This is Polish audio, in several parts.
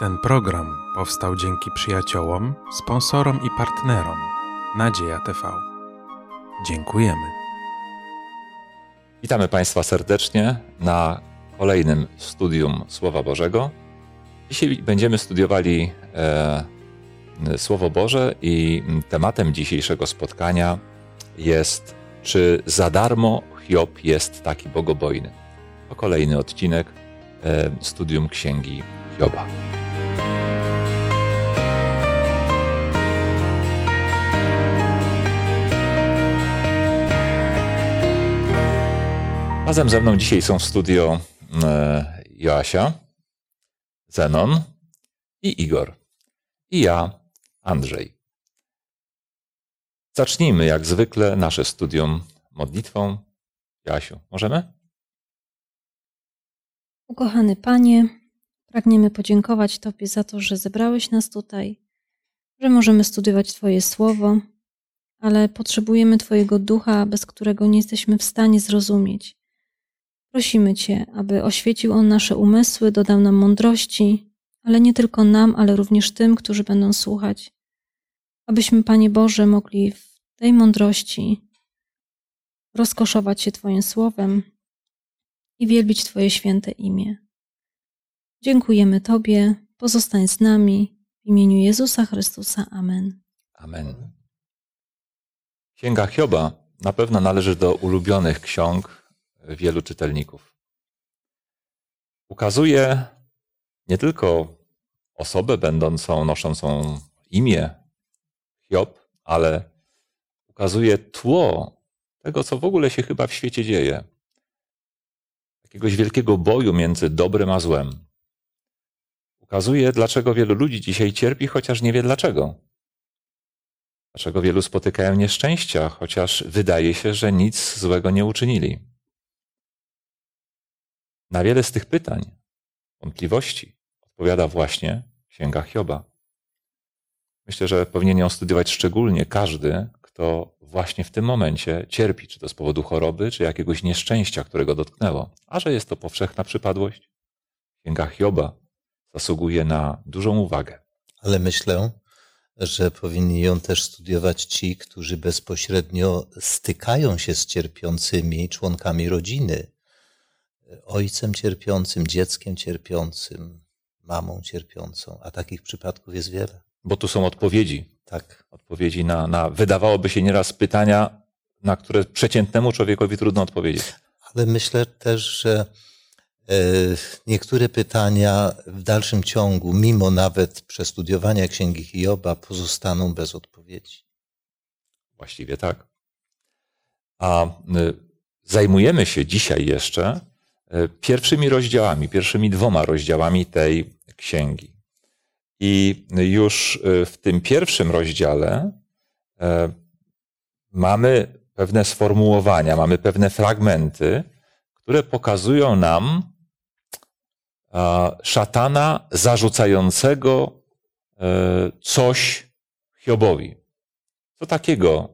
Ten program powstał dzięki przyjaciołom, sponsorom i partnerom Nadzieja TV. Dziękujemy. Witamy Państwa serdecznie na kolejnym studium Słowa Bożego. Dzisiaj będziemy studiowali e, Słowo Boże i tematem dzisiejszego spotkania jest, czy za darmo Hiob jest taki bogobojny. To kolejny odcinek e, studium Księgi Hioba. Razem ze mną dzisiaj są w studio e, Joasia, Zenon i Igor. I ja, Andrzej. Zacznijmy jak zwykle nasze studium modlitwą. Joasiu, możemy? Ukochany Panie, pragniemy podziękować Tobie za to, że zebrałeś nas tutaj, że możemy studiować Twoje słowo, ale potrzebujemy Twojego ducha, bez którego nie jesteśmy w stanie zrozumieć. Prosimy Cię, aby oświecił On nasze umysły, dodał nam mądrości, ale nie tylko nam, ale również tym, którzy będą słuchać. Abyśmy, Panie Boże, mogli w tej mądrości rozkoszować się Twoim słowem i wielbić Twoje święte imię. Dziękujemy Tobie, pozostań z nami. W imieniu Jezusa Chrystusa. Amen. Amen. Księga Hioba na pewno należy do ulubionych ksiąg wielu czytelników. Ukazuje nie tylko osobę będącą, noszącą imię Hiob, ale ukazuje tło tego, co w ogóle się chyba w świecie dzieje. Jakiegoś wielkiego boju między dobrem a złem. Ukazuje, dlaczego wielu ludzi dzisiaj cierpi, chociaż nie wie dlaczego. Dlaczego wielu spotykają nieszczęścia, chociaż wydaje się, że nic złego nie uczynili. Na wiele z tych pytań, wątpliwości odpowiada właśnie Księga Hioba. Myślę, że powinien ją studiować szczególnie każdy, kto właśnie w tym momencie cierpi, czy to z powodu choroby, czy jakiegoś nieszczęścia, którego dotknęło. A że jest to powszechna przypadłość, Księga Hioba zasługuje na dużą uwagę. Ale myślę, że powinni ją też studiować ci, którzy bezpośrednio stykają się z cierpiącymi członkami rodziny ojcem cierpiącym, dzieckiem cierpiącym, mamą cierpiącą, a takich przypadków jest wiele. Bo tu są odpowiedzi. Tak. Odpowiedzi na, na wydawałoby się nieraz pytania, na które przeciętnemu człowiekowi trudno odpowiedzieć. Ale myślę też, że e, niektóre pytania w dalszym ciągu, mimo nawet przestudiowania Księgi Hioba, pozostaną bez odpowiedzi. Właściwie tak. A y, zajmujemy się dzisiaj jeszcze pierwszymi rozdziałami, pierwszymi dwoma rozdziałami tej księgi. I już e, w tym pierwszym rozdziale e, mamy pewne sformułowania, mamy pewne fragmenty, które pokazują nam szatana zarzucającego coś Hiobowi. Co takiego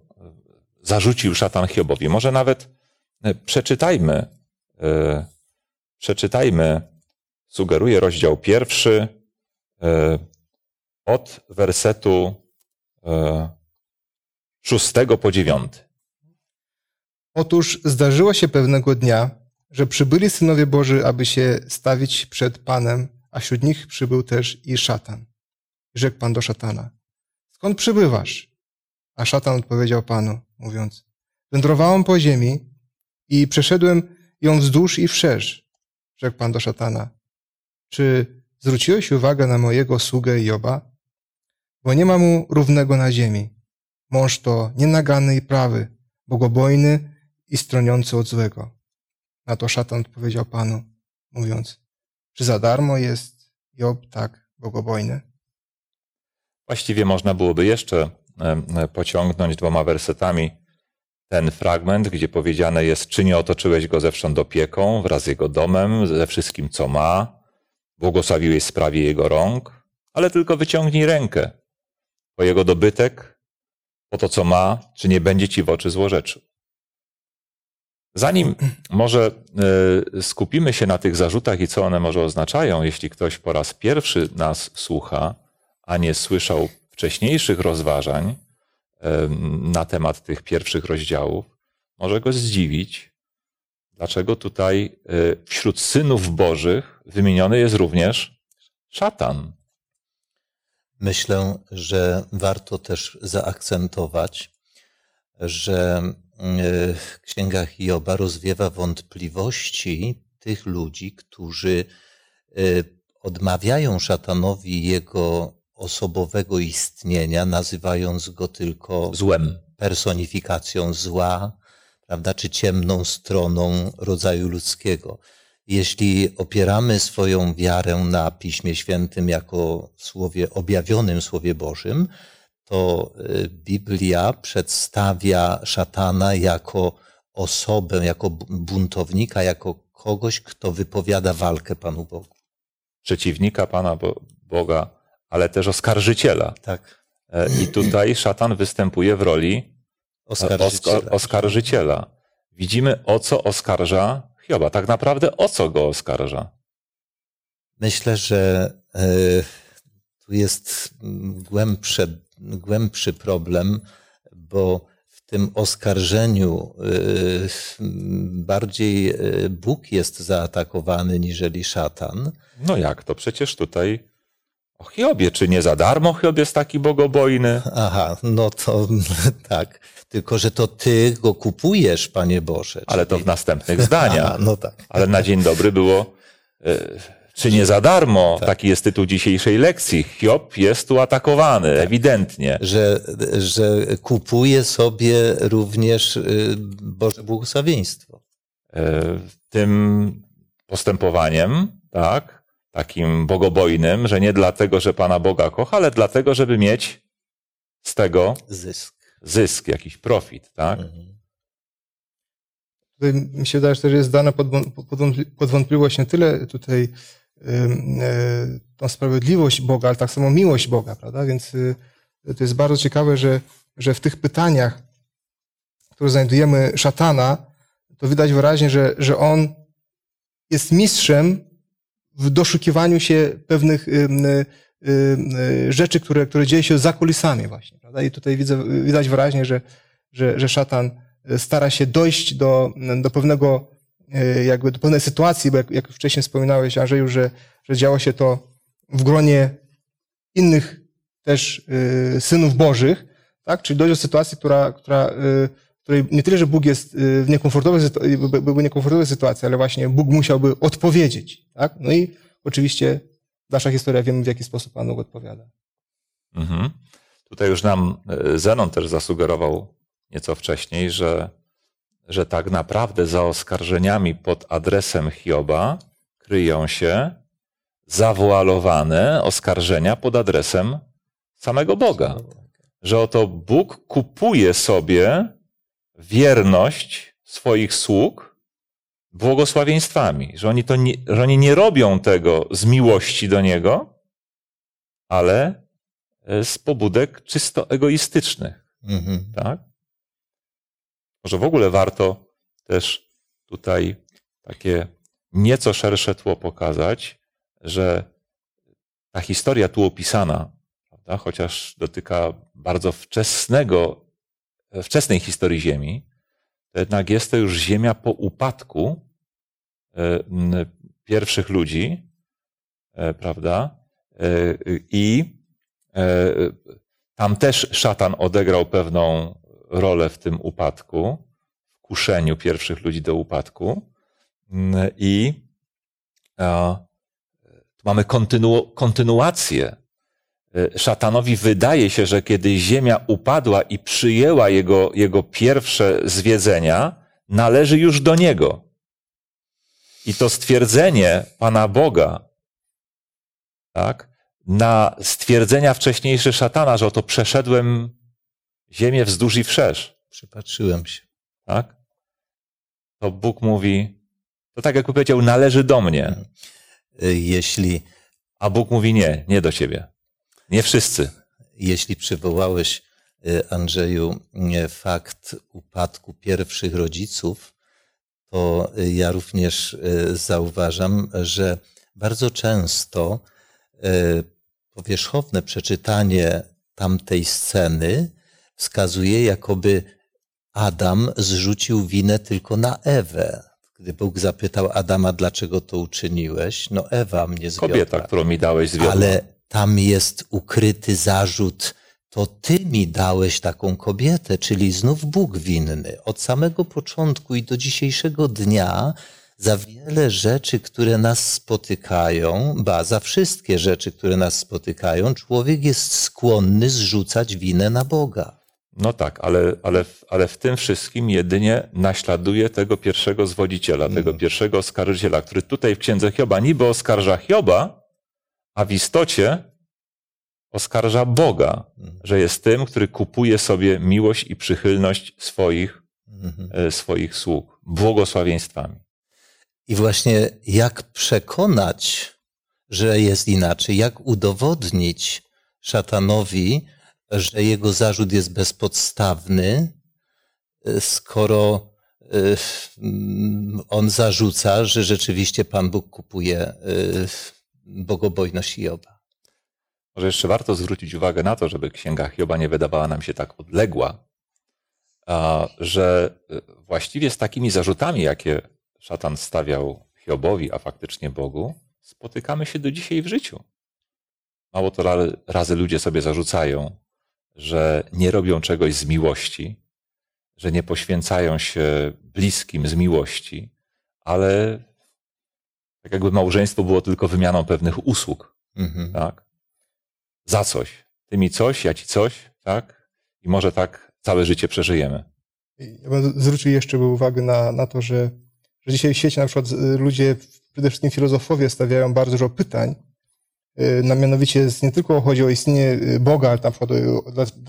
zarzucił szatan Hiobowi? Może nawet przeczytajmy Przeczytajmy, sugeruję rozdział pierwszy e, od wersetu e, szóstego po dziewiąty. Otóż zdarzyło się pewnego dnia, że przybyli synowie Boży, aby się stawić przed Panem, a wśród nich przybył też i szatan. Rzekł Pan do szatana, skąd przybywasz? A szatan odpowiedział Panu, mówiąc, wędrowałem po ziemi i przeszedłem ją wzdłuż i wszerz rzekł Pan do szatana. Czy zwróciłeś uwagę na mojego sługę Joba? Bo nie ma mu równego na ziemi. Mąż to nienagany i prawy, bogobojny i stroniący od złego. Na to szatan odpowiedział Panu, mówiąc, czy za darmo jest Job tak bogobojny? Właściwie można byłoby jeszcze pociągnąć dwoma wersetami ten fragment, gdzie powiedziane jest, czy nie otoczyłeś go zewsząd opieką wraz z jego domem, ze wszystkim, co ma, błogosławiłeś sprawie jego rąk, ale tylko wyciągnij rękę po jego dobytek, po to, co ma, czy nie będzie ci w oczy złorzeczył. Zanim może y, skupimy się na tych zarzutach i co one może oznaczają, jeśli ktoś po raz pierwszy nas słucha, a nie słyszał wcześniejszych rozważań na temat tych pierwszych rozdziałów, może go zdziwić, dlaczego tutaj y, wśród synów Bożych wymieniony jest również szatan. Myślę, że warto też zaakcentować, że e, Księga Hioba rozwiewa wątpliwości tych ludzi, którzy e, odmawiają szatanowi jego osobowego istnienia, nazywając go tylko Złem. personifikacją zła, prawda, czy ciemną stroną rodzaju ludzkiego. Jeśli opieramy swoją wiarę na Piśmie Świętym jako słowie objawionym, słowie Bożym, to y, Biblia przedstawia szatana jako osobę, jako buntownika, jako kogoś, kto wypowiada walkę Panu Bogu. Przeciwnika Pana Boga, ale też oskarżyciela. Tak. E, I tutaj szatan występuje w roli oskarżyciela. oskarżyciela. Widzimy, o co oskarża Hioba. Tak naprawdę o co go oskarża? Myślę, że e, tu jest głębsze, głębszy problem, bo w tym oskarżeniu e, bardziej e, Bóg jest zaatakowany niżeli szatan. No jak to? Przecież tutaj o Hiobie, czy nie za darmo Hiob jest taki bogobojny? Aha, no to tak. Tylko, że to ty go kupujesz, Panie Boże. Ale to w następnych zdaniach. Aha, no tak. Ale na dzień dobry było, e, czy nie za darmo, tak. taki jest tytuł dzisiejszej lekcji. Hiob jest tu atakowany, tak. ewidentnie. Że, że kupuje sobie również y, Boże błogosławieństwo. E, tym postępowaniem, tak, takim bogobojnym, że nie dlatego, że Pana Boga kocha, ale dlatego, żeby mieć z tego zysk, zysk jakiś profit, tak? Mhm. Tutaj mi się wydaje, że też jest dana pod, pod wątpliwość nie tyle tutaj e, tą sprawiedliwość Boga, ale tak samo miłość Boga, prawda? Więc y, to jest bardzo ciekawe, że, że w tych pytaniach, które znajdujemy szatana, to widać wyraźnie, że, że on jest mistrzem w doszukiwaniu się pewnych rzeczy, które, które dzieją się za kulisami właśnie. Prawda? I tutaj widzę, widać wyraźnie, że, że, że szatan stara się dojść do, do pewnego, jakby do pewnej sytuacji, bo jak, jak wcześniej wspominałeś, Andrzeju, że, że działo się to w gronie innych też synów bożych, tak? Czyli dojść do sytuacji, która, która, której nie tyle, że Bóg jest w niekomfortowej, byłby niekomfortowej sytuacji, ale właśnie Bóg musiałby odpowiedzieć, tak? No i oczywiście nasza historia wiemy, w jaki sposób Pan Bóg odpowiada. Mhm. Tutaj już nam Zenon też zasugerował nieco wcześniej, że, że tak naprawdę za oskarżeniami pod adresem Hioba kryją się zawoalowane oskarżenia pod adresem samego Boga. Że oto Bóg kupuje sobie wierność swoich sług błogosławieństwami, że oni, to nie, że oni nie robią tego z miłości do Niego, ale z pobudek czysto egoistycznych. Mhm. Tak? Może w ogóle warto też tutaj takie nieco szersze tło pokazać, że ta historia tu opisana, prawda, chociaż dotyka bardzo wczesnego, wczesnej historii Ziemi, to jednak jest to już Ziemia po upadku e, pierwszych ludzi, e, prawda? E, I tam też szatan odegrał pewną rolę w tym upadku, w kuszeniu pierwszych ludzi do upadku. I tu mamy kontynu, kontynuację. E, szatanowi wydaje się, że kiedy ziemia upadła i przyjęła jego, jego pierwsze zwiedzenia, należy już do niego. I to stwierdzenie Pana Boga, tak, na stwierdzenia wcześniejsze szatana, że oto przeszedłem ziemię wzdłuż i wszerz. Przypatrzyłem się. Tak? To Bóg mówi, to tak jakby powiedział, należy do mnie. Jeśli. A Bóg mówi nie, nie do ciebie. Nie wszyscy. Jeśli przywołałeś, y, Andrzeju, fakt upadku pierwszych rodziców, to ja również zauważam, że bardzo często powierzchowne przeczytanie tamtej sceny wskazuje, jakoby Adam zrzucił winę tylko na Ewę. Gdy Bóg zapytał Adama, dlaczego to uczyniłeś, no Ewa mnie zwiodła. Kobieta, którą mi dałeś, zwiodła. Ale tam jest ukryty zarzut, to ty mi dałeś taką kobietę, czyli znów Bóg winny. Od samego początku i do dzisiejszego dnia za wiele rzeczy, które nas spotykają, ba, za wszystkie rzeczy, które nas spotykają, człowiek jest skłonny zrzucać winę na Boga. No tak, ale, ale, ale w tym wszystkim jedynie naśladuje tego pierwszego zwodziciela, tego pierwszego oskarżyciela, który tutaj w księdze Hioba niby oskarża Hioba, a w istocie oskarża Boga, że jest tym, który kupuje sobie miłość i przychylność swoich, e, swoich sług błogosławieństwami. I właśnie jak przekonać, że jest inaczej, jak udowodnić szatanowi, że jego zarzut jest bezpodstawny, skoro y, on zarzuca, że rzeczywiście Pan Bóg kupuje bogobojność Joba. Może jeszcze warto zwrócić uwagę na to, żeby księga Hioba nie wydawała nam się tak odległa, że y, właściwie z takimi zarzutami, jakie szatan stawiał Hiobowi, a faktycznie Bogu, spotykamy się do dzisiaj w życiu. Mało to razy ludzie sobie zarzucają, że nie robią czegoś z miłości, że nie poświęcają się bliskim z miłości, ale tak jakby małżeństwo było tylko wymianą pewnych usług, mhm. tak? Za coś. Ty mi coś, ja ci coś, tak? I może tak całe życie przeżyjemy. Ja bym zwrócił jeszcze uwagę na, na to, że, że dzisiaj w świecie na przykład y, ludzie, przede wszystkim filozofowie, stawiają bardzo dużo pytań, y, na mianowicie nie tylko chodzi o istnienie y, Boga, ale na przykład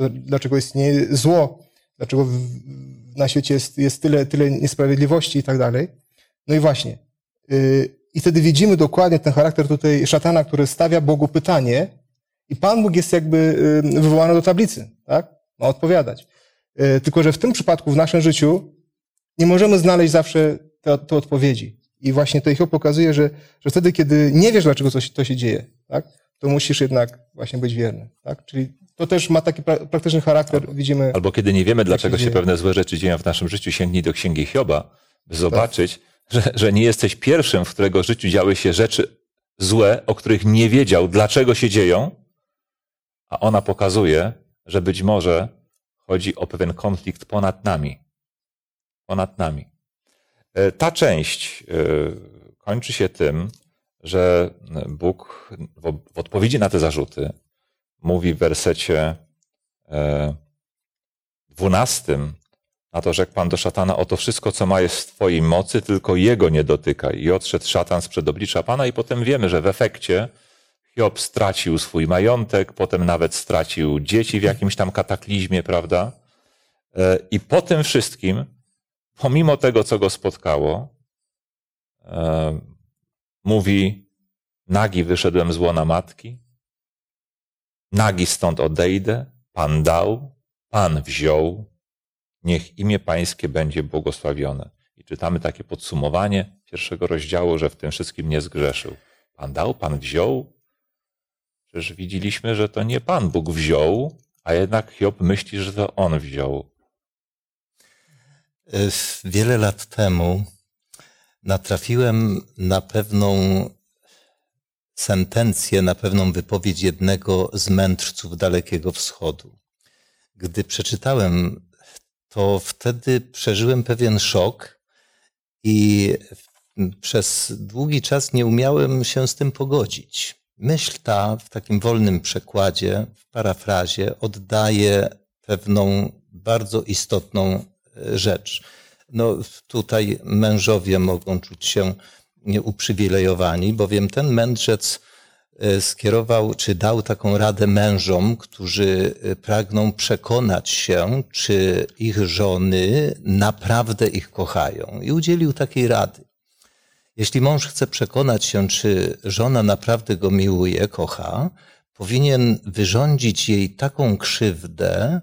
dlaczego istnieje zło, dlaczego na świecie jest, jest tyle, tyle niesprawiedliwości i tak dalej. No i właśnie. I wtedy widzimy dokładnie ten charakter tutaj szatana, który stawia Bogu pytanie i Pan Bóg jest jakby wywołany do tablicy, tak? Ma odpowiadać. Tylko, że w tym przypadku, w naszym życiu, nie możemy znaleźć zawsze te, te odpowiedzi. I właśnie to ich pokazuje, że, że wtedy, kiedy nie wiesz, dlaczego to się, to się dzieje, tak? to musisz jednak właśnie być wierny. Tak? Czyli to też ma taki pra praktyczny charakter, albo, widzimy. Albo kiedy nie wiemy, dlaczego się, się pewne złe rzeczy dzieją w naszym życiu, sięgnij do Księgi Hioba, by zobaczyć, tak. Że, że nie jesteś pierwszym, w którego życiu działy się rzeczy złe, o których nie wiedział, dlaczego się dzieją, a ona pokazuje, że być może chodzi o pewien konflikt ponad nami. Ponad nami. E, ta część e, kończy się tym, że Bóg w odpowiedzi na te zarzuty mówi w wersecie e, dwunastym na to, rzekł Pan do szatana, oto wszystko, co ma jest w Twojej mocy, tylko Jego nie dotykaj. I odszedł szatan sprzed oblicza Pana i potem wiemy, że w efekcie Hiob stracił swój majątek, potem nawet stracił dzieci w jakimś tam kataklizmie, prawda? I po tym wszystkim pomimo tego, co go spotkało, e, mówi: Nagi wyszedłem z łona matki, nagi stąd odejdę, Pan dał, Pan wziął, niech imię Pańskie będzie błogosławione. I czytamy takie podsumowanie pierwszego rozdziału, że w tym wszystkim nie zgrzeszył. Pan dał, Pan wziął. Przecież widzieliśmy, że to nie Pan Bóg wziął, a jednak Hiob myśli, że to On wziął. Wiele lat temu natrafiłem na pewną sentencję, na pewną wypowiedź jednego z mędrców Dalekiego Wschodu. Gdy przeczytałem, to wtedy przeżyłem pewien szok i przez długi czas nie umiałem się z tym pogodzić. Myśl ta w takim wolnym przekładzie, w parafrazie, oddaje pewną bardzo istotną rzecz. No, tutaj mężowie mogą czuć się uprzywilejowani, bowiem ten mędrzec e, skierował, czy dał taką radę mężom, którzy e, pragną przekonać się, czy ich żony naprawdę ich kochają. I udzielił takiej rady. Jeśli mąż chce przekonać się, czy żona naprawdę go miłuje, kocha, powinien wyrządzić jej taką krzywdę,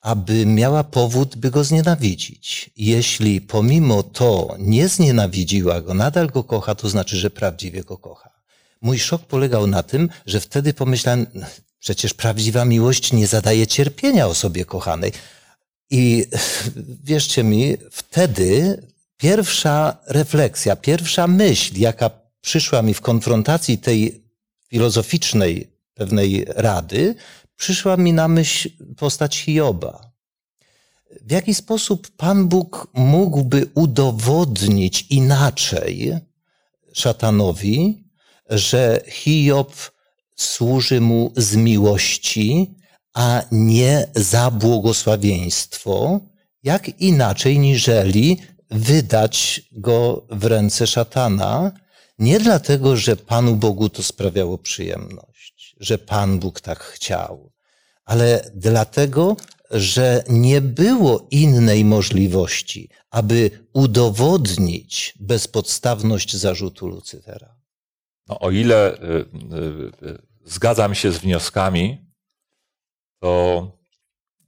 aby miała powód, by go znienawidzić. Jeśli pomimo to nie znienawidziła go, nadal go kocha, to znaczy, że prawdziwie go kocha. Mój szok polegał na tym, że wtedy pomyślałem, przecież prawdziwa miłość nie zadaje cierpienia osobie kochanej. I wierzcie mi, wtedy pierwsza refleksja, pierwsza myśl, jaka przyszła mi w konfrontacji tej filozoficznej pewnej rady, przyszła mi na myśl postać Hioba. W jaki sposób Pan Bóg mógłby udowodnić inaczej szatanowi, że Hiob służy mu z miłości, a nie za błogosławieństwo, jak inaczej niżeli wydać go w ręce szatana, nie dlatego, że Panu Bogu to sprawiało przyjemność, że Pan Bóg tak chciał, ale dlatego, że nie było innej możliwości, aby udowodnić bezpodstawność zarzutu Lucyfera. No, o ile y, y, y, zgadzam się z wnioskami, to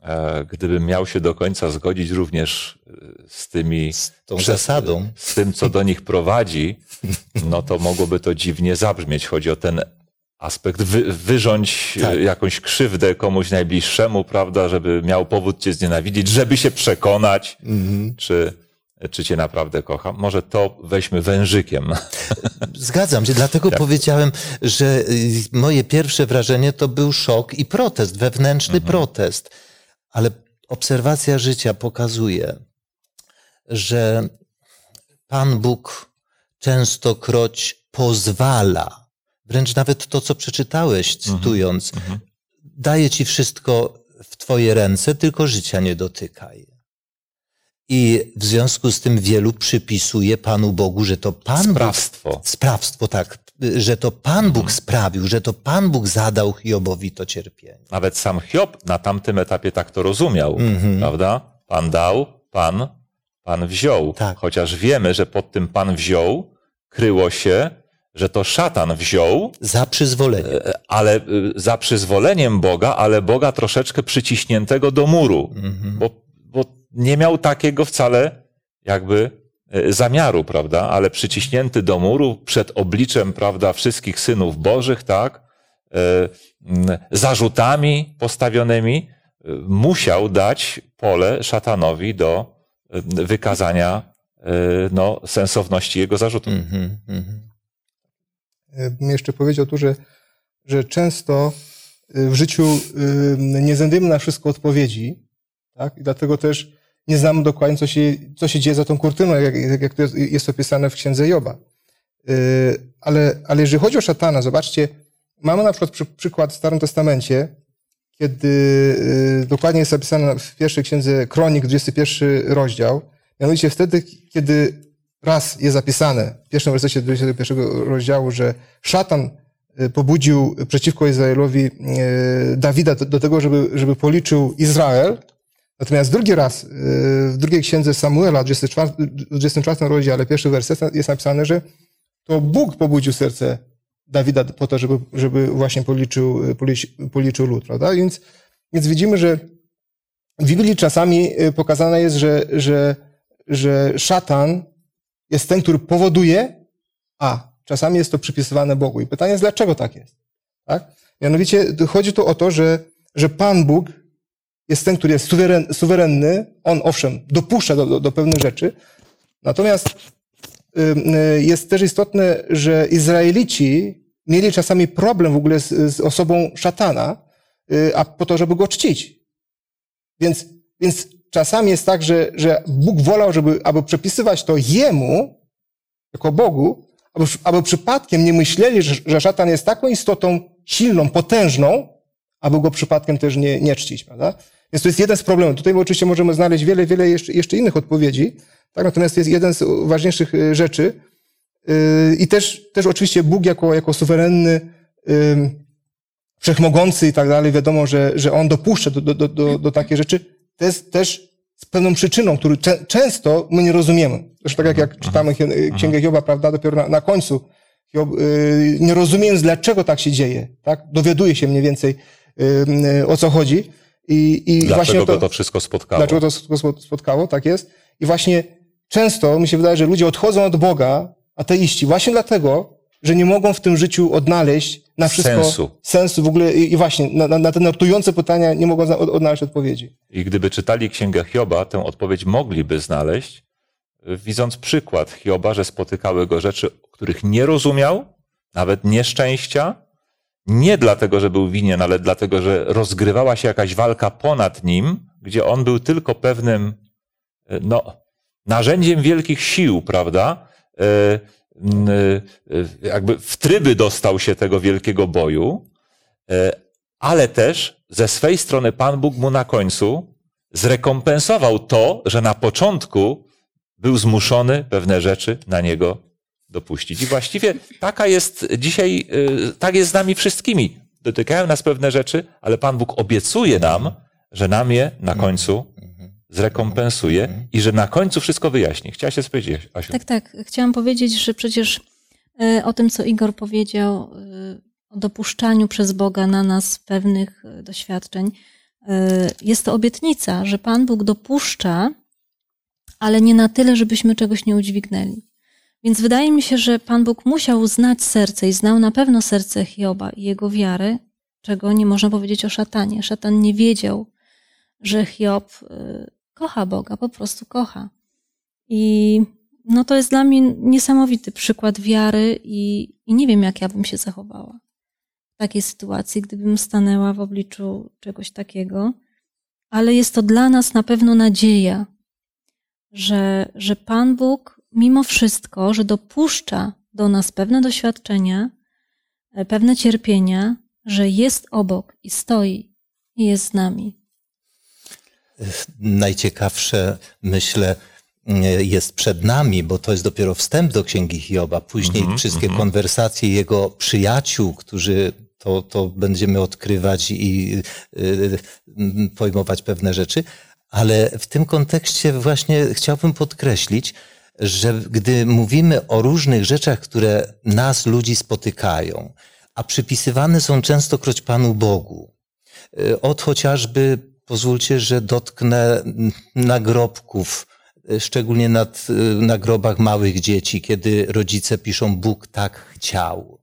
e, gdybym miał się do końca zgodzić również z tymi. Z tą zasadą. Z tym, co do nich prowadzi, no to mogłoby to dziwnie zabrzmieć. Chodzi o ten aspekt wy, wyrządź tak. jakąś krzywdę komuś najbliższemu, prawda, żeby miał powód cię znienawidzić, żeby się przekonać, -hmm. czy, czy cię naprawdę kocha. Może to weźmy wężykiem. Zgadzam się, dlatego Jak... powiedziałem, że y, moje pierwsze wrażenie to był szok i protest, wewnętrzny mhm. protest. Ale obserwacja życia pokazuje, że Pan Bóg częstokroć pozwala, wręcz nawet to, co przeczytałeś, mhm. cytując, mhm. daje ci wszystko w Twoje ręce, tylko życia nie dotykaj. I w związku z tym wielu przypisuje Panu Bogu, że to Pan sprawstwo. Bóg, sprawstwo, tak, że to Pan Bóg mhm. sprawił, że to Pan Bóg zadał Hiobowi to cierpienie. Nawet sam Hiob na tamtym etapie tak to rozumiał, mhm. prawda? Pan dał, Pan, Pan wziął. Tak. Chociaż wiemy, że pod tym Pan wziął kryło się, że to szatan wziął. Za przyzwoleniem. E, ale e, za przyzwoleniem Boga, ale Boga troszeczkę przyciśniętego do muru. Mhm. Bo, bo nie miał takiego wcale jakby e, zamiaru, prawda, ale przyciśnięty do muru przed obliczem, prawda, wszystkich synów bożych, tak, e, zarzutami postawionymi, e, musiał dać pole szatanowi do wykazania no, sensowności jego zarzutu. Mm -hmm, Bym jeszcze powiedział tu, że, że często w życiu nie znajdziemy na wszystko odpowiedzi, tak? I dlatego też nie znamy dokładnie, co się, co się dzieje za tą kurtyną, jak, jak to jest, opisane w księdze Joba. Yy, ale, ale jeżeli chodzi o szatana, zobaczcie, mamy na przykład przy, przykład w Starym Testamencie, kiedy yy, dokładnie jest opisane w pierwszej księdze Kronik, 21 rozdział, mianowicie wtedy, kiedy raz jest zapisane w pierwszym wersecie 21 rozdziału, że szatan yy, pobudził przeciwko Izraelowi Dawida do, do tego, żeby, żeby policzył Izrael, Natomiast drugi raz, y, w drugiej księdze Samuela, w 24, 24 rozdziale, pierwszy werset jest napisane, że to Bóg pobudził serce Dawida po to, żeby, żeby właśnie policzył, policzył lud, prawda? Więc, więc widzimy, że w Biblii czasami y, pokazane jest, że, że, że szatan jest ten, który powoduje, a czasami jest to przypisywane Bogu. I pytanie jest, dlaczego tak jest? Tak? Mianowicie chodzi tu o to, że, że Pan Bóg jest ten, który jest suweren, suwerenny. On, owszem, dopuszcza do, do, do pewnych rzeczy. Natomiast y, jest też istotne, że Izraelici mieli czasami problem w ogóle z, z osobą szatana, y, a po to, żeby go czcić. Więc, więc czasami jest tak, że, że Bóg wolał, żeby, aby przepisywać to jemu, jako Bogu, aby, aby przypadkiem nie myśleli, że, że szatan jest taką istotą silną, potężną, aby go przypadkiem też nie, nie czcić, prawda? Więc to jest jeden z problemów. Tutaj oczywiście możemy znaleźć wiele, wiele jeszcze, jeszcze innych odpowiedzi, tak? natomiast jest jeden z ważniejszych y, rzeczy. Y, I też, też oczywiście Bóg jako, jako suwerenny, wszechmogący i tak dalej, wiadomo, że, że On dopuszcza do, do, do, do takiej rzeczy. To jest też z pewną przyczyną, którą często my nie rozumiemy. Zresztą tak jak, jak czytamy Księgę Hioba, prawda, dopiero na, na końcu, Hiob, y, nie rozumiejąc, dlaczego tak się dzieje, tak? Dowiaduje się mniej więcej, o co chodzi. I, i Dlaczego właśnie go to wszystko spotkało? Dlaczego to wszystko spotkało? Tak jest. I właśnie często mi się wydaje, że ludzie odchodzą od Boga, ateiści, właśnie dlatego, że nie mogą w tym życiu odnaleźć na wszystko Sensu. sensu w ogóle i, i właśnie na, na, na te nurtujące pytania nie mogą odnaleźć odpowiedzi. I gdyby czytali Księgę Hioba, tę odpowiedź mogliby znaleźć, y, widząc przykład Hioba, że spotykały go rzeczy, których nie rozumiał, nawet nieszczęścia, nie dlatego, że był winien, ale dlatego, że rozgrywała się jakaś walka ponad nim, gdzie on był tylko pewnym, y, no, narzędziem wielkich sił, prawda? Y, y, Jakby w tryby dostał się tego wielkiego boju, ale też ze swej strony Pan Bóg mu na końcu zrekompensował to, że na początku był zmuszony pewne rzeczy na niego dopuścić. I właściwie taka jest dzisiaj, y, tak jest z nami wszystkimi. Dotykają nas pewne rzeczy, ale Pan Bóg obiecuje nam, że nam je na końcu zrekompensuje i że na końcu wszystko wyjaśni. Chciałaś się powiedzieć, Asiu? Tak, tak. Chciałam powiedzieć, że przecież e, o tym, co Igor powiedział, e, o dopuszczaniu przez Boga na nas pewnych doświadczeń, jest to obietnica, że Pan Bóg dopuszcza, ale nie na tyle, żebyśmy czegoś nie udźwignęli. Więc wydaje mi się, że Pan Bóg musiał znać serce i znał na pewno serce Hioba i jego wiarę, czego nie można powiedzieć o szatanie. Szatan nie wiedział, że Hiob e, kocha Boga, po prostu kocha. I no to jest dla mnie niesamowity przykład wiary i, i nie wiem, jak ja bym się zachowała w takiej sytuacji, gdybym stanęła w obliczu czegoś takiego. Ale jest to dla nas na pewno nadzieja, że, że Pan Bóg mimo wszystko, że dopuszcza do nas pewne doświadczenia, e, pewne cierpienia, że jest obok i stoi i jest z nami. najciekawsze, myślę, jest przed nami, bo to jest dopiero wstęp do Księgi Hioba. Później Mhm, wszystkie mhm. konwersacje jego przyjaciół, którzy to, to będziemy odkrywać i y, y, pojmować pewne rzeczy. Ale w tym kontekście właśnie chciałbym podkreślić, że gdy mówimy o różnych rzeczach, które nas, ludzi, spotykają, a przypisywane są częstokroć Panu Bogu, y, od chociażby, pozwólcie, że dotknę nagrobków, y, szczególnie nad, y, na grobach małych dzieci, kiedy rodzice piszą Bóg tak chciał.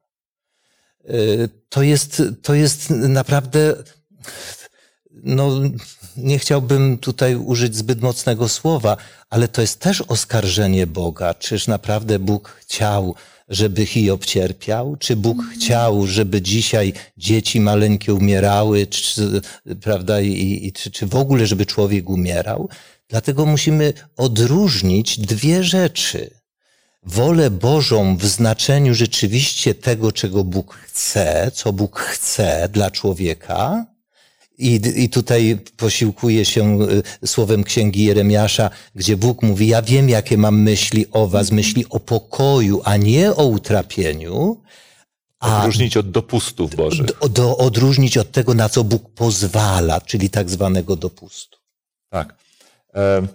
To jest, to jest naprawdę, no, nie chciałbym tutaj użyć zbyt mocnego słowa, ale to jest też oskarżenie Boga. Czyż naprawdę Bóg chciał, żeby Hiob cierpiał? Czy Bóg chciał, żeby dzisiaj dzieci maleńkie umierały, czy, prawda, i, i czy, czy w ogóle, żeby człowiek umierał? Dlatego musimy odróżnić dwie rzeczy. Wolę Bożą w znaczeniu rzeczywiście tego, czego Bóg chce, co Bóg chce dla człowieka, i, I tutaj posiłkuję się y, słowem księgi Jeremiasza, gdzie Bóg mówi: Ja wiem, jakie mam myśli o Was, myśli o pokoju, a nie o utrapieniu. A Odróżnić od dopustów Bożych. do, do, odróżnić od tego, na co Bóg pozwala, czyli tak zwanego dopustu. Tak. E,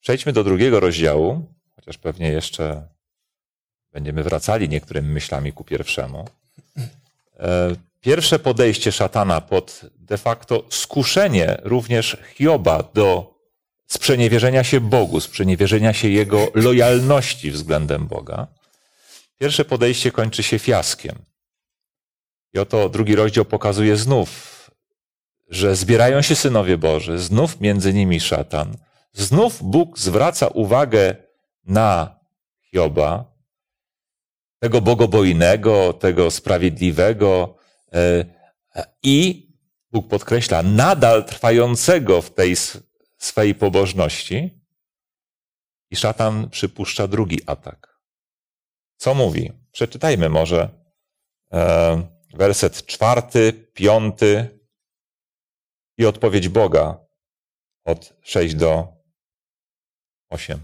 Przejdźmy do drugiego rozdziału, chociaż pewnie jeszcze będziemy wracali niektórymi myślami ku pierwszemu. E, Pierwsze podejście szatana pod de facto skuszenie również Hioba do sprzeniewierzenia się Bogu, sprzeniewierzenia się jego lojalności względem Boga. Pierwsze podejście kończy się fiaskiem. I oto drugi rozdział pokazuje znów, że zbierają się synowie Boży, znów między nimi szatan, znów Bóg zwraca uwagę na Hioba, tego bogobojnego, tego sprawiedliwego e, i Bóg podkreśla, nadal trwającego w tej swej pobożności. I szatan przypuszcza drugi atak. Co mówi? Przeczytajmy może e, werset czwarty, piąty i odpowiedź Boga od 6 do 8.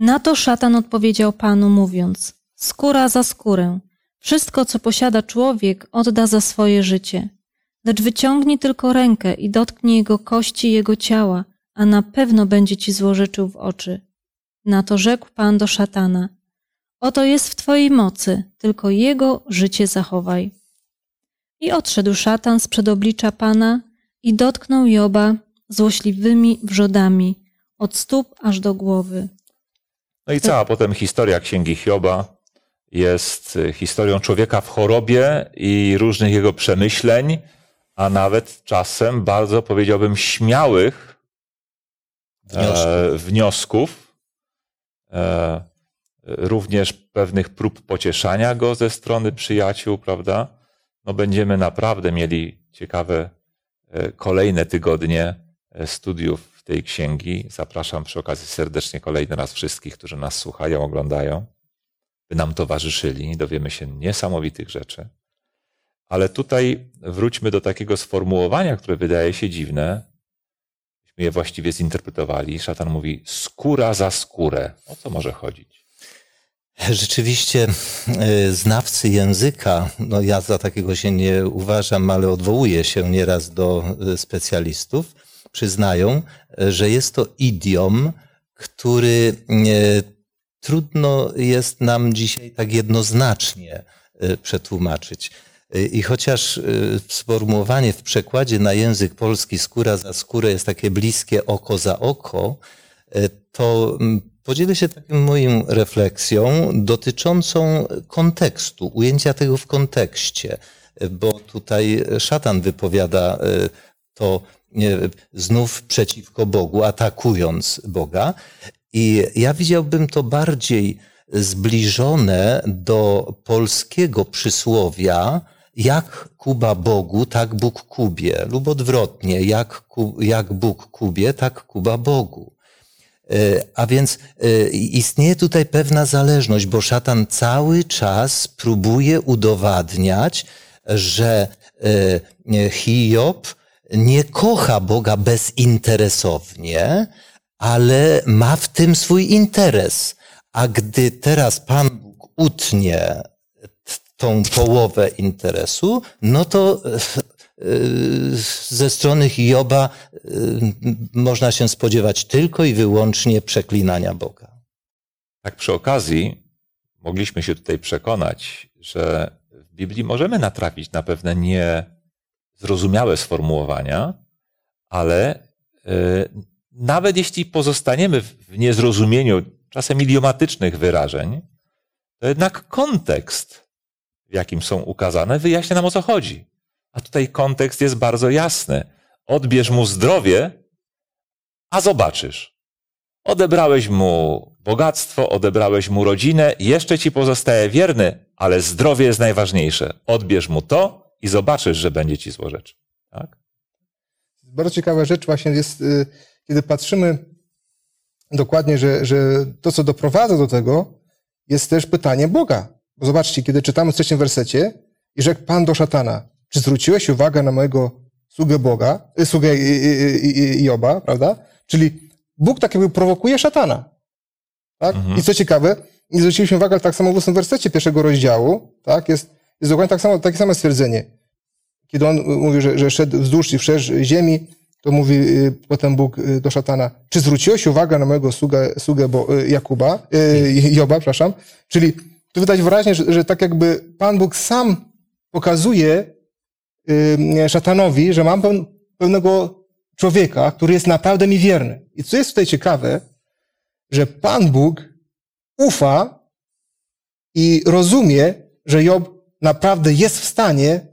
Na to szatan odpowiedział Panu, mówiąc: Skóra za skórę. Wszystko, co posiada człowiek, odda za swoje życie. Lecz wyciągnij tylko rękę i dotknij jego kości jego ciała, a na pewno będzie ci złożyczył w oczy. Na to rzekł Pan do szatana: Oto jest w twojej mocy, tylko jego życie zachowaj. I odszedł szatan z przed oblicza Pana i dotknął Joba złośliwymi wrzodami od stóp aż do głowy. No i cała potem historia Księgi Hioba jest y, historią człowieka w chorobie i różnych jego przemyśleń, a nawet czasem bardzo powiedziałbym śmiałych Wniosków. e, wniosków. E, również pewnych prób pocieszania go ze strony przyjaciół, prawda? No będziemy naprawdę mieli ciekawe e, kolejne tygodnie e, studiów tej księgi. Zapraszam przy okazji serdecznie kolejny raz wszystkich, którzy nas słuchają, oglądają, by nam towarzyszyli. Dowiemy się niesamowitych rzeczy. Ale tutaj wróćmy do takiego sformułowania, które wydaje się dziwne. Myśmy je właściwie zinterpretowali. Szatan mówi skóra za skórę. O co może chodzić? Rzeczywiście e, znawcy języka, no ja za takiego się nie uważam, ale odwołuję się nieraz do e, specjalistów, przyznają, że jest to idiom, który e, trudno jest nam dzisiaj tak jednoznacznie przetłumaczyć. E, I chociaż e, sformułowanie w przekładzie na język polski skóra za skórę jest takie bliskie oko za oko, e, to mm, podzielę się taką moją refleksją dotyczącą kontekstu, ujęcia tego w kontekście, bo tutaj szatan wypowiada to znów przeciwko Bogu, atakując Boga. I ja widziałbym to bardziej zbliżone do polskiego przysłowia, jak Kuba Bogu, tak Bóg Kubie, lub odwrotnie, jak, jak Bóg Kubie, tak Kuba Bogu. E, A więc e, istnieje tutaj pewna zależność, bo szatan cały czas próbuje udowadniać, że e, Hiob nie kocha Boga bezinteresownie, ale ma w tym swój interes. A gdy teraz Pan Bóg utnie tą połowę interesu, no to e, e, ze strony Hioba e, można się spodziewać tylko i wyłącznie przeklinania Boga. Tak przy okazji mogliśmy się tutaj przekonać, że w Biblii możemy natrafić na pewne niezrozumiałe sformułowania, ale nawet jeśli pozostaniemy w niezrozumieniu czasem idiomatycznych wyrażeń, to jednak kontekst, w jakim są ukazane, wyjaśnia nam o co chodzi. A tutaj kontekst jest bardzo jasny. Odbierz mu zdrowie, a zobaczysz. Odebrałeś mu bogactwo, odebrałeś mu rodzinę, jeszcze ci pozostaje wierny, ale zdrowie jest najważniejsze. Odbierz mu to i zobaczysz, że będzie ci złorzeczy. Tak? Bardzo ciekawa rzecz właśnie jest, y, kiedy patrzymy dokładnie, że, że to, co doprowadza do tego, jest też pytanie Boga. Bo zobaczcie, kiedy czytamy w trzecim wersecie i rzekł Pan do szatana, czy zwróciłeś uwagę na mojego sługę Boga, y, sługę y, y, Joba, prawda? Czyli Bóg tak jakby prowokuje szatana. Tak? Mhm. I co ciekawe, nie zwróciliśmy uwagi, ale tak samo w ósmym wersecie pierwszego rozdziału, tak? Jest, jest dokładnie tak samo, takie samo stwierdzenie. Kiedy on mówi, że, że szedł wzdłuż i wszerz ziemi, to mówi y, potem Bóg y, do szatana, czy zwróciłeś uwagę na mojego sługę, sługę Bo, y, Jakuba, Joba, przepraszam. Czyli tu widać wyraźnie, że, że tak jakby Pan Bóg sam pokazuje y, szatanowi, że mam pewnego człowieka, który jest naprawdę mi wierny. I co jest tutaj ciekawe, że Pan Bóg ufa i rozumie, że Job naprawdę jest w stanie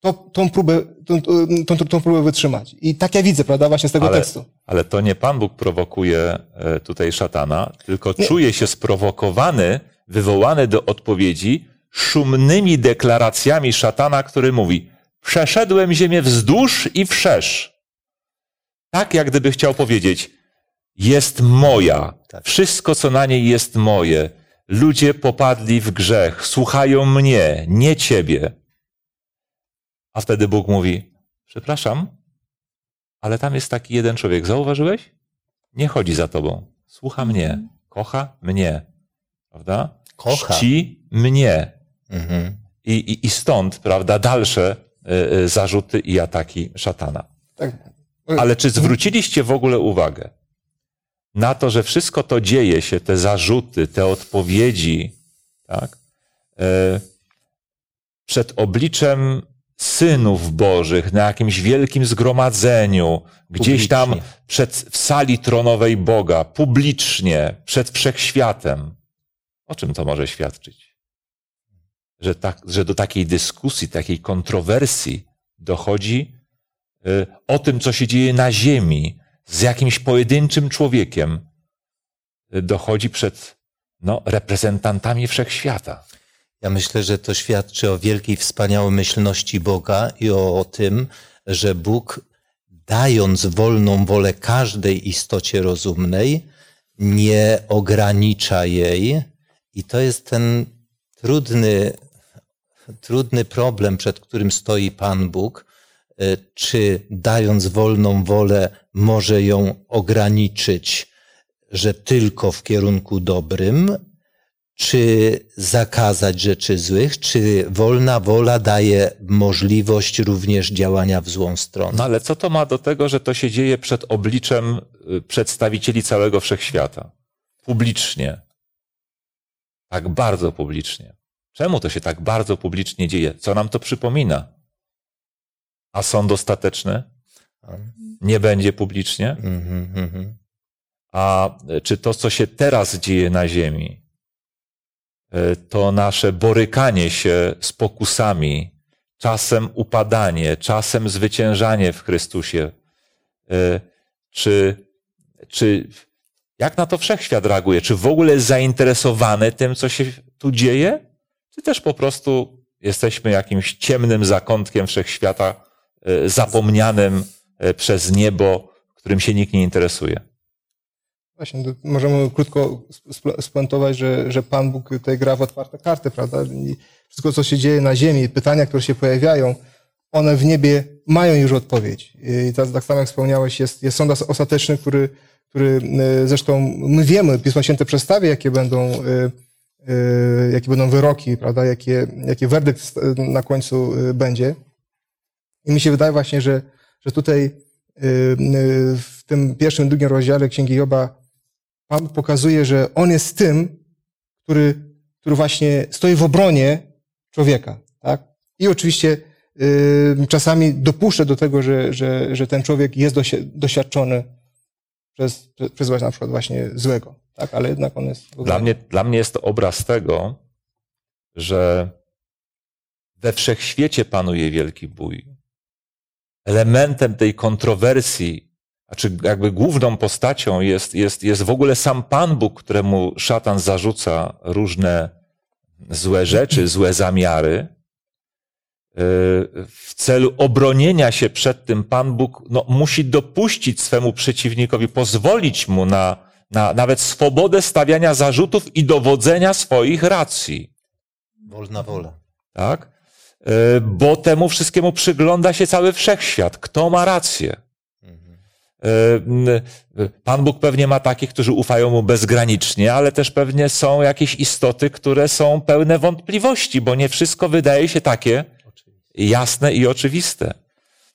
to, tą, próbę, tą, tą, tą, tą próbę wytrzymać. I tak ja widzę, prawda, właśnie z tego Ale, tekstu. ale to nie Pan Bóg prowokuje e, tutaj szatana, tylko Nie. czuje się sprowokowany, wywołany do odpowiedzi szumnymi deklaracjami szatana, który mówi: Przeszedłem ziemię wzdłuż i wszerz. Tak, jak gdyby chciał powiedzieć: Jest moja. Tak. Wszystko, co na niej jest moje. Ludzie popadli w grzech, słuchają mnie, nie ciebie. A wtedy Bóg mówi: Przepraszam, ale tam jest taki jeden człowiek, zauważyłeś? Nie chodzi za tobą. Słucha mnie, kocha mnie, prawda? Kocha. Czci mnie. Mhm. I, i, I stąd, prawda, dalsze y, y, zarzuty i ataki szatana. Tak. Ale czy zwróciliście w ogóle uwagę na to, że wszystko to dzieje się, te zarzuty, te odpowiedzi, tak, e, przed obliczem synów Bożych na jakimś wielkim zgromadzeniu, gdzieś tam Publicznie. przed, w sali tronowej Boga, publicznie, przed wszechświatem. O czym to może świadczyć? Że, tak, że do takiej dyskusji, takiej kontrowersji dochodzi y, o tym, co się dzieje na ziemi z jakimś pojedynczym człowiekiem, y, dochodzi przed no, reprezentantami wszechświata. Ja myślę, że to świadczy o wielkiej wspaniałomyślności Boga i o, o tym, że Bóg, dając wolną wolę każdej istocie rozumnej, nie ogranicza jej. I to jest ten trudny, trudny problem, przed którym stoi Pan Bóg. Y, Czy dając wolną wolę, może ją ograniczyć, że tylko w kierunku dobrym, czy zakazać rzeczy złych, czy wolna wola daje możliwość również działania w złą stronę? No ale co to ma do tego, że to się dzieje przed obliczem y, przedstawicieli całego wszechświata? Publicznie. Tak bardzo publicznie. Czemu to się tak bardzo publicznie dzieje? Co nam to przypomina? A sąd ostateczny nie będzie publicznie? Mhm, mhm. A czy to, co się teraz dzieje na Ziemi, y, to nasze borykanie się z pokusami, czasem upadanie, czasem zwyciężanie w Chrystusie, y, czy, czy jak na to wszechświat reaguje? Czy w ogóle jest zainteresowany tym, co się tu dzieje? Czy też po prostu jesteśmy jakimś ciemnym zakątkiem wszechświata, y, zapomnianym y, przez niebo, którym się nikt nie interesuje? Właśnie, możemy krótko spuentować, że, że Pan Bóg tutaj gra w otwarte karty, prawda? Wszystko, co się dzieje na ziemi, pytania, które się pojawiają, one w niebie mają już odpowiedź. I tak, tak samo jak wspomniałeś, jest, jest sąd os- ostateczny, który, który e, zresztą my wiemy, Pismo Święte przedstawia, jakie będą, e, e, jakie będą wyroki, prawda? Jakie, jaki werdykt na końcu będzie. I mi się wydaje właśnie, że, że tutaj w tym pierwszym, drugim rozdziale Księgi Joba Pan pokazuje, że On jest tym, który, który właśnie stoi w obronie człowieka. Tak? I oczywiście czasami dopuszcza do tego, że, że, że ten człowiek jest doświadczony przez, właśnie na przykład właśnie złego. Tak? Ale jednak on jest Dla mnie, dla mnie jest to obraz tego, że we wszechświecie panuje wielki bój. Elementem tej kontrowersji, znaczy jakby główną postacią jest, jest, jest w ogóle sam Pan Bóg, któremu szatan zarzuca różne złe rzeczy, złe zamiary. Yy, W celu obronienia się przed tym Pan Bóg no, musi dopuścić swemu przeciwnikowi, pozwolić mu na, na nawet swobodę stawiania zarzutów i dowodzenia swoich racji. Wolna wola. Tak? Yy, Bo temu wszystkiemu przygląda się cały wszechświat. Kto ma rację? Mhm. Yy, Pan Bóg pewnie ma takich, którzy ufają mu bezgranicznie, ale też pewnie są jakieś istoty, które są pełne wątpliwości, bo nie wszystko wydaje się takie jasne i oczywiste.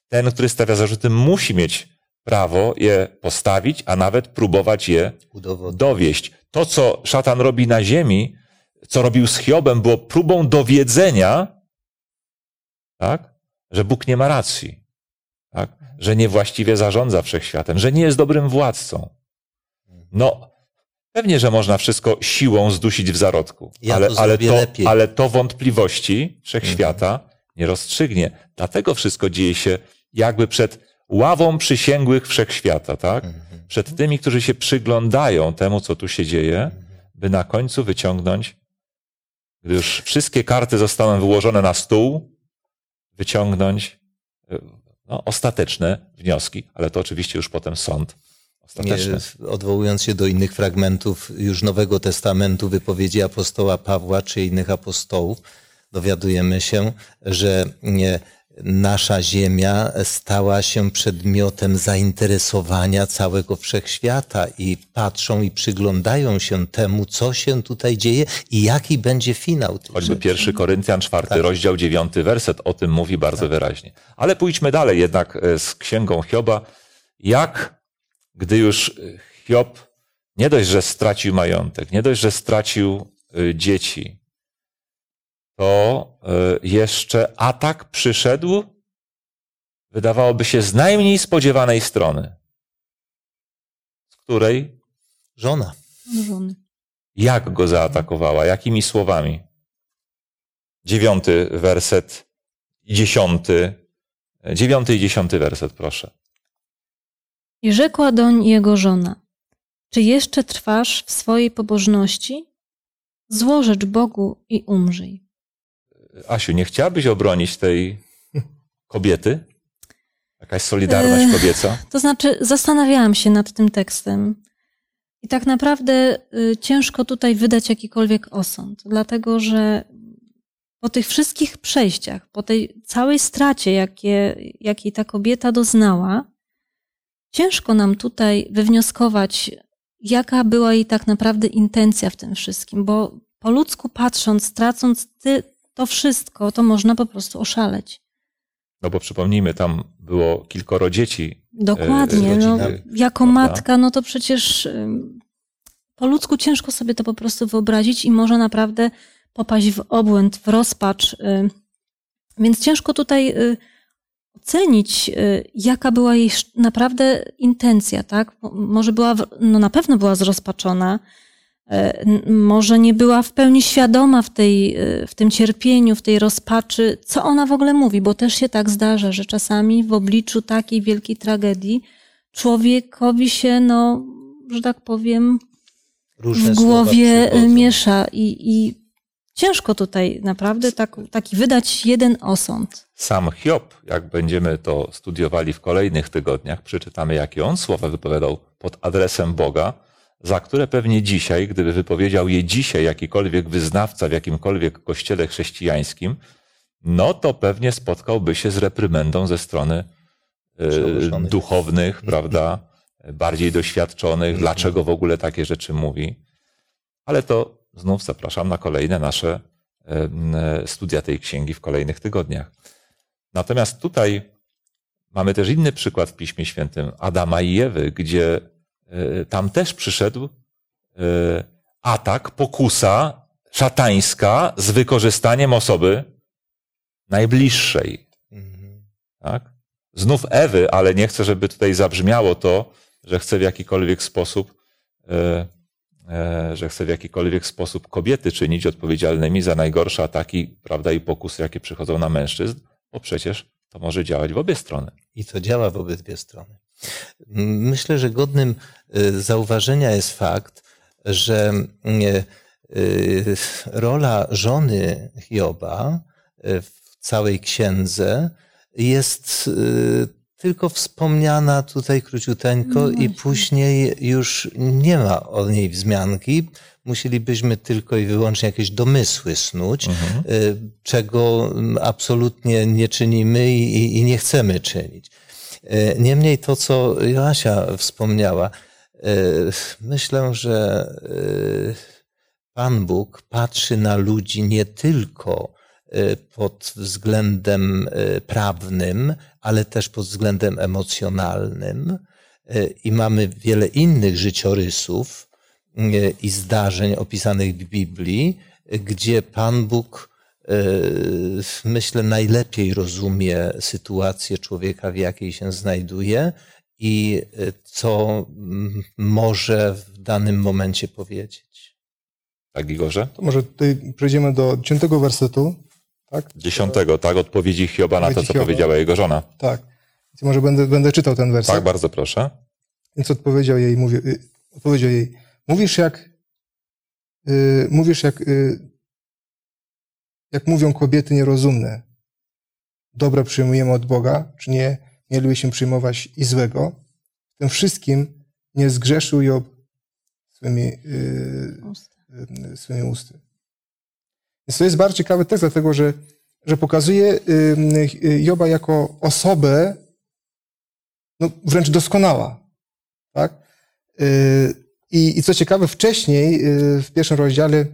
Ten, który stawia zarzuty, musi mieć prawo je postawić, a nawet próbować je Udowodnić. dowieść. To, co szatan robi na ziemi, co robił z Hiobem, było próbą dowiedzenia, tak, że Bóg nie ma racji, tak, że niewłaściwie zarządza wszechświatem, że nie jest dobrym władcą. No, pewnie, że można wszystko siłą zdusić w zarodku, Ja ale, to ale, to, ale to wątpliwości wszechświata nie rozstrzygnie. Dlatego wszystko dzieje się jakby przed ławą przysięgłych wszechświata, tak? Mhm. Przed tymi, którzy się przyglądają temu, co tu się dzieje, by na końcu wyciągnąć, gdy już wszystkie karty zostaną wyłożone na stół, wyciągnąć y, no, ostateczne wnioski, ale to oczywiście już potem sąd ostateczny. Nie, odwołując się do innych fragmentów już Nowego Testamentu, wypowiedzi apostoła Pawła czy innych apostołów, dowiadujemy się, że nasza ziemia stała się przedmiotem zainteresowania całego wszechświata i patrzą i przyglądają się temu, co się tutaj dzieje i jaki będzie finał Choćby pierwszy Koryntian, czwarty Tak. rozdział, dziewiąty werset o tym mówi bardzo wyraźnie. Ale pójdźmy dalej jednak e, z księgą Hioba. Jak, gdy już e, Hiob nie dość, że stracił majątek, nie dość, że stracił e, dzieci, to y, jeszcze atak przyszedł, wydawałoby się, z najmniej spodziewanej strony. Z której? Żona. Żony. Jak go zaatakowała? Jakimi słowami? Dziewiąty werset i dziesiąty. Dziewiąty i dziesiąty werset, proszę. I rzekła doń jego żona: Czy jeszcze trwasz w swojej pobożności? Złożecz Bogu i umrzyj. Asiu, nie chciałabyś obronić tej kobiety? Jakaś solidarność kobieca? To znaczy, zastanawiałam się nad tym tekstem i tak naprawdę y, ciężko tutaj wydać jakikolwiek osąd, dlatego że po tych wszystkich przejściach, po tej całej stracie, jakie, jakiej ta kobieta doznała, ciężko nam tutaj wywnioskować, jaka była jej tak naprawdę intencja w tym wszystkim, bo po ludzku patrząc, tracąc ty, to wszystko, to można po prostu oszaleć. No bo przypomnijmy, tam było kilkoro dzieci. Dokładnie. e, No, rodziny, jako prawda? matka, no to przecież po ludzku ciężko sobie to po prostu wyobrazić i może naprawdę popaść w obłęd, w rozpacz. y. Więc ciężko tutaj y, ocenić, y, jaka była jej naprawdę intencja, tak? Mo- Może była, no na pewno była zrozpaczona, może nie była w pełni świadoma w, tej, y, w tym cierpieniu, w tej rozpaczy, co ona w ogóle mówi, bo też się tak zdarza, że czasami w obliczu takiej wielkiej tragedii człowiekowi się, no, że tak powiem, Różne w głowie przychodzą. miesza i, i ciężko tutaj naprawdę tak, taki wydać jeden osąd. Sam Hiob, jak będziemy to studiowali w kolejnych tygodniach, przeczytamy, jakie on słowa wypowiadał pod adresem Boga, za które pewnie dzisiaj, gdyby wypowiedział je dzisiaj jakikolwiek wyznawca w jakimkolwiek kościele chrześcijańskim, no to pewnie spotkałby się z reprymendą ze strony e, duchownych, prawda, bardziej doświadczonych, dlaczego w ogóle takie rzeczy mówi. Ale to znów zapraszam na kolejne nasze em, e, studia tej księgi w kolejnych tygodniach. Natomiast tutaj mamy też inny przykład w Piśmie Świętym Adama i Ewy, gdzie e, tam też przyszedł e, atak, pokusa szatańska z wykorzystaniem osoby najbliższej. Mhm. Tak? Znów Ewy, ale nie chcę, żeby tutaj zabrzmiało to, że chcę w jakikolwiek sposób, e, e, że chcę w jakikolwiek sposób kobiety czynić odpowiedzialnymi za najgorsze ataki, prawda, i pokusy, jakie przychodzą na mężczyzn, bo przecież to może działać w obie strony. I to działa w obydwie strony. Myślę, że godnym y, zauważenia jest fakt, że y, y, rola żony Hioba w całej księdze jest tylko wspomniana tutaj króciuteńko No i później już nie ma o niej wzmianki. Musielibyśmy tylko i wyłącznie jakieś domysły snuć, y, czego mm, absolutnie nie czynimy i- i nie chcemy czynić. Y, Niemniej to, co Joasia wspomniała, y, myślę, że y, Pan Bóg patrzy na ludzi nie tylko pod względem prawnym, ale też pod względem emocjonalnym. I mamy wiele innych życiorysów i zdarzeń opisanych w Biblii, gdzie Pan Bóg, myślę, najlepiej rozumie sytuację człowieka, w jakiej się znajduje i y, co mm, może w danym momencie powiedzieć. Tak, Igorze? To może tutaj przejdziemy do dziesiątego wersetu. Tak? Dziesiątego, tak, odpowiedzi Hioba na to, co Hioba. powiedziała jego żona. Tak. Więc może będę, będę czytał ten werset. Tak, bardzo proszę. Więc odpowiedział jej, mówi, y, odpowiedział jej, mówisz jak, y, mówisz jak, y, jak mówią kobiety nierozumne. Dobra przyjmujemy od Boga, czy nie mielibyśmy przyjmować i złego? W tym wszystkim nie zgrzeszył Job swymi, y, y, swymi usty. Więc to jest bardzo ciekawy tekst, dlatego że, że pokazuje y, y, Joba jako osobę no, wręcz doskonała. Tak? Y, I, I co ciekawe, wcześniej, y, w pierwszym rozdziale,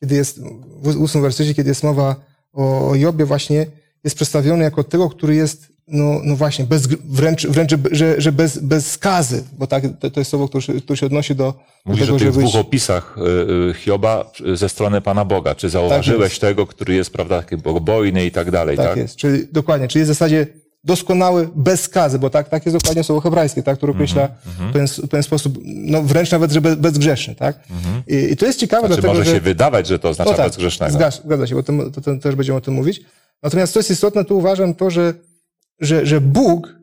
kiedy jest, w ósmym wersecie, kiedy jest mowa o, o Jobie, właśnie jest przedstawiony jako tego, który jest no, no właśnie, bez, wręcz, wręcz że, że bez, bez skazy, bo tak, to, to jest słowo, które, się- które się odnosi do, do Mówisz tego, o tych dwóch opisach y, y, Hioba y, ze strony Pana Boga. Czy zauważyłeś jest. tego, który jest, prawda, taki bogobojny i tak dalej, Tak, tak? jest, czyli dokładnie, czyli w zasadzie doskonały bez skazy, bo tak, tak jest dokładnie słowo hebrajskie, tak, które określa Mhm, w pewien, w pewien sposób, no wręcz nawet, że bez, bezgrzeszny, tak? I, I to jest ciekawe, Czy dlatego, może że... się wydawać, że to oznacza No tak, bezgrzesznego? Zgadza, zgadza się, bo to, to, to też będziemy o tym mówić. Natomiast co jest istotne, tu uważam to, że, że, że Bóg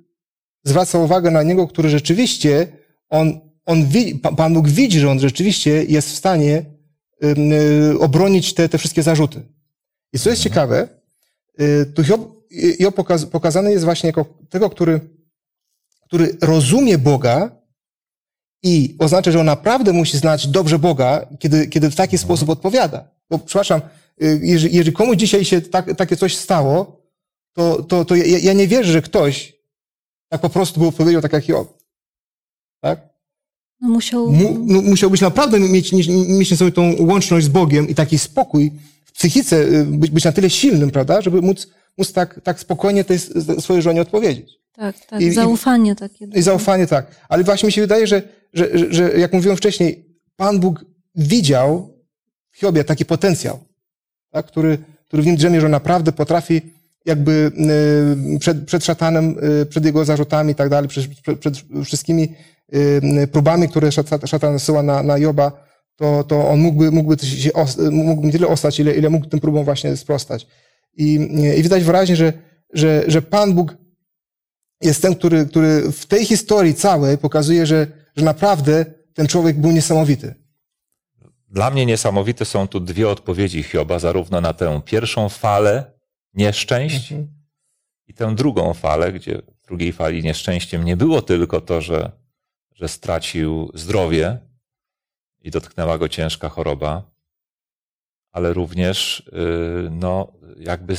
zwraca uwagę na niego, który rzeczywiście, on, on wi- Pa- Pan Bóg widzi, że on rzeczywiście jest w stanie y, obronić te, te wszystkie zarzuty. I co jest ciekawe, y, tu Hiob, Pokaz, pokazany jest właśnie jako tego, który, który rozumie Boga i oznacza, że on naprawdę musi znać dobrze Boga, kiedy, kiedy w taki sposób odpowiada. Bo przepraszam, y, jeżeli, jeżeli komuś dzisiaj się tak, takie coś stało, to, to, to ja, ja nie wierzę, że ktoś tak po prostu by odpowiedział tak jak Hiob. Tak? No musiał, Mu, no, musiałbyś naprawdę mieć, mieć, mieć sobie tą łączność z Bogiem i taki spokój w psychice, y, być, być na tyle silnym, prawda, żeby móc, móc tak, tak spokojnie tej swojej żonie odpowiedzieć. tak, tak, I- i- zaufanie takie. I zaufanie tak. Ale właśnie mi się wydaje, że, że, że, że jak mówiłem wcześniej, Pan Bóg widział w Hiobie taki potencjał, tak, który, który w nim drzemie, że naprawdę potrafi jakby y, przed, przed szatanem, y, przed jego zarzutami i tak dalej, przed, przed, wszystkimi y, próbami, które szat- szatan nasyła na, na Joba, to, to on mógłby, mógłby się, mógłby nie tyle ostać, ile, ile mógł tym próbom właśnie sprostać. I, i widać wyraźnie, że, że, że Pan Bóg jest ten, który, który w tej historii całej pokazuje, że, że naprawdę ten człowiek był niesamowity. Dla mnie niesamowite są tu dwie odpowiedzi Hioba, zarówno na tę pierwszą falę nieszczęść i tę drugą falę, gdzie w drugiej fali nieszczęściem nie było tylko to, że, że stracił zdrowie i dotknęła go ciężka choroba, ale również yy, no, jakby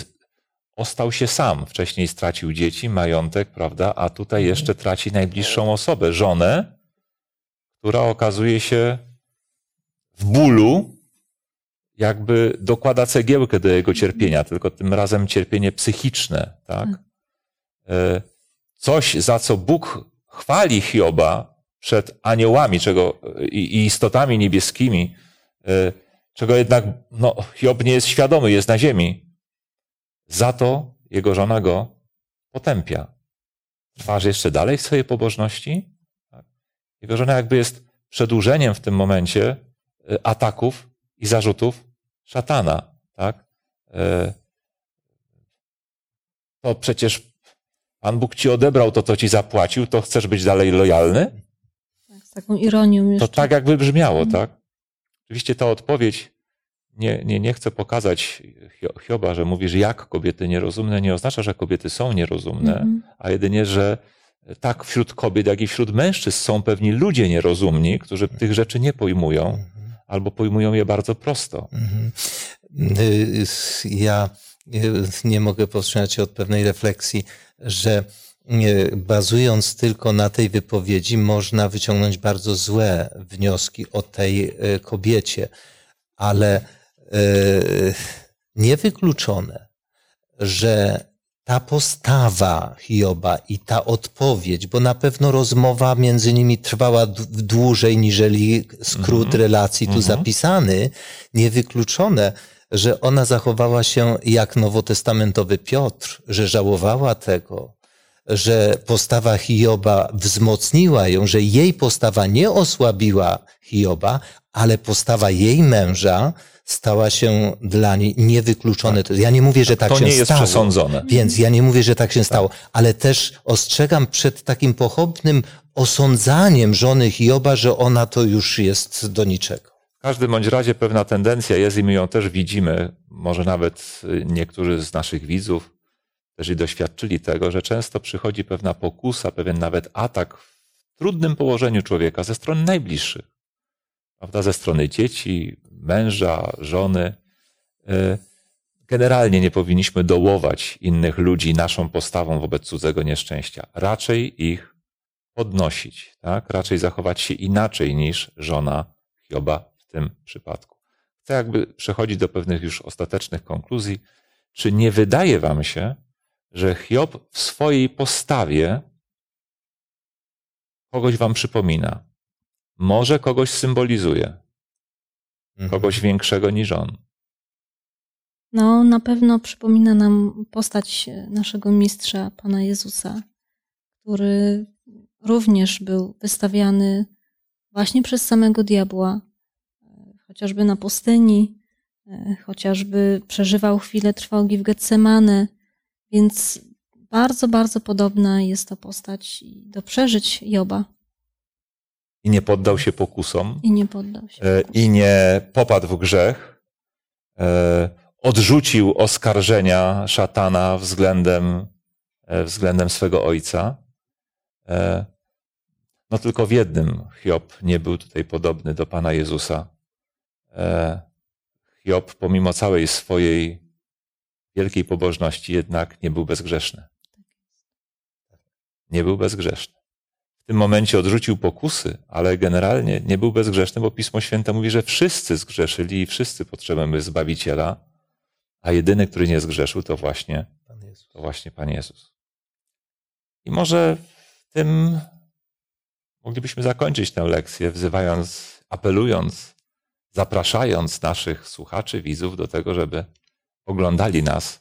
ostał się sam. Wcześniej stracił dzieci, majątek, prawda, a tutaj jeszcze traci najbliższą osobę, żonę, która okazuje się w bólu, jakby dokłada cegiełkę do jego cierpienia, tylko tym razem cierpienie psychiczne, tak? E, Coś, za co Bóg chwali Hioba przed aniołami czego, i, i istotami niebieskimi, e, czego jednak no, Hiob nie jest świadomy, jest na ziemi. Za to jego żona go potępia. Trwasz jeszcze dalej w swojej pobożności? Tak. Jego żona jakby jest przedłużeniem w tym momencie e, ataków i zarzutów szatana, tak? E, To przecież Pan Bóg ci odebrał to, co ci zapłacił, to chcesz być dalej lojalny? Tak, z taką ironią jeszcze. To tak jakby brzmiało, tak? Oczywiście ta odpowiedź, nie, nie, nie chcę pokazać Hio- Hioba, że mówisz, jak kobiety nierozumne, nie oznacza, że kobiety są nierozumne, Mhm. a jedynie, że tak wśród kobiet, jak i wśród mężczyzn są pewni ludzie nierozumni, którzy tych rzeczy nie pojmują, albo pojmują je bardzo prosto. Mhm. Y, Ja nie mogę powstrzymać się od pewnej refleksji, że y, bazując tylko na tej wypowiedzi, można wyciągnąć bardzo złe wnioski o tej y, kobiecie, ale niewykluczone, że ta postawa Hioba i ta odpowiedź, bo na pewno rozmowa między nimi trwała dłużej niżeli skrót relacji tu zapisany, niewykluczone, że ona zachowała się jak nowotestamentowy Piotr, że żałowała tego, że postawa Hioba wzmocniła ją, że jej postawa nie osłabiła Hioba, ale postawa jej męża stała się dla niej niewykluczone. To Ja nie mówię, że tak to się nie jest stało. przesądzone. Więc ja nie mówię, że tak się stało, ale też ostrzegam przed takim pochopnym osądzaniem żony Hioba, że ona to już jest do niczego. W każdym bądź razie pewna tendencja jest i my ją też widzimy. Może nawet niektórzy z naszych widzów też i doświadczyli tego, że często przychodzi pewna pokusa, pewien nawet atak w trudnym położeniu człowieka ze strony najbliższych. Prawda? Ze strony dzieci, męża, żony. Y, Generalnie nie powinniśmy dołować innych ludzi naszą postawą wobec cudzego nieszczęścia. Raczej ich podnosić, tak? Raczej zachować się inaczej niż żona Hioba w tym przypadku. Chcę jakby przechodzić do pewnych już ostatecznych konkluzji. Czy nie wydaje wam się, że Hiob w swojej postawie kogoś wam przypomina. Może kogoś symbolizuje, Mhm. kogoś większego niż on. No, na pewno przypomina nam postać naszego mistrza, Pana Jezusa, który również był wystawiany właśnie przez samego diabła, chociażby na pustyni, chociażby przeżywał chwilę trwogi w Getsemane, więc bardzo, bardzo podobna jest to postać do przeżyć Joba I nie poddał się pokusom, i nie poddał się. e, i nie popadł w grzech. e, Odrzucił oskarżenia szatana względem, e, względem swego ojca. No tylko w jednym Hiob nie był tutaj podobny do Pana Jezusa. Hiob, pomimo całej swojej wielkiej pobożności, jednak nie był bezgrzeszny. Nie był bezgrzeszny. W tym momencie odrzucił pokusy, ale generalnie nie był bezgrzeszny, bo Pismo Święte mówi, że wszyscy zgrzeszyli i wszyscy potrzebujemy Zbawiciela, a jedyny, który nie zgrzeszył, to właśnie, Pan Jezus. to właśnie Pan Jezus. I może w tym moglibyśmy zakończyć tę lekcję, wzywając, apelując, zapraszając naszych słuchaczy, widzów do tego, żeby oglądali nas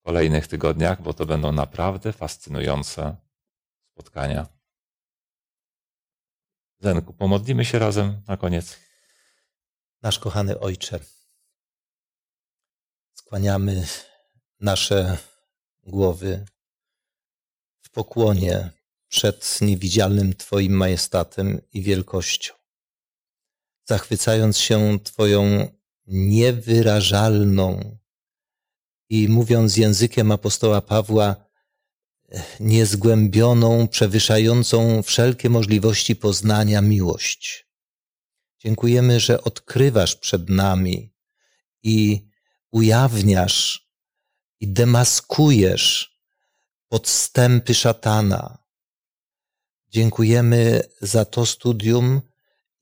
w kolejnych tygodniach, bo to będą naprawdę fascynujące spotkania. Zenku, pomodlimy się razem na koniec. Nasz kochany Ojcze, skłaniamy nasze głowy w pokłonie przed niewidzialnym Twoim majestatem i wielkością, zachwycając się Twoją niewyrażalną i mówiąc językiem apostoła Pawła, niezgłębioną, przewyższającą wszelkie możliwości poznania miłość. Dziękujemy, że odkrywasz przed nami i ujawniasz i demaskujesz podstępy szatana. Dziękujemy za to studium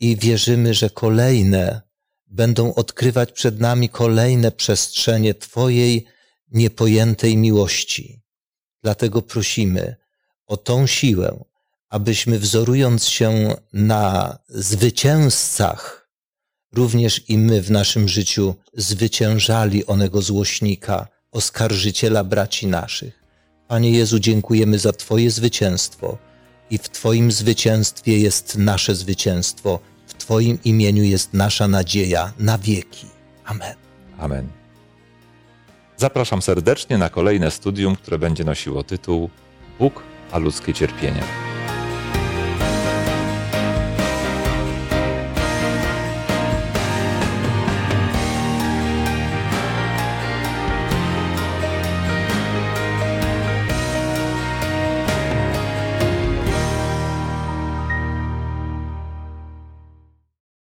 i wierzymy, że kolejne będą odkrywać przed nami kolejne przestrzenie Twojej niepojętej miłości. Dlatego prosimy o tą siłę, abyśmy wzorując się na zwycięzcach, również i my w naszym życiu zwyciężali onego złośnika, oskarżyciela braci naszych. Panie Jezu, dziękujemy za Twoje zwycięstwo i w Twoim zwycięstwie jest nasze zwycięstwo, w Twoim imieniu jest nasza nadzieja na wieki. Amen. Amen. Zapraszam serdecznie na kolejne studium, które będzie nosiło tytuł Bóg a ludzkie cierpienia.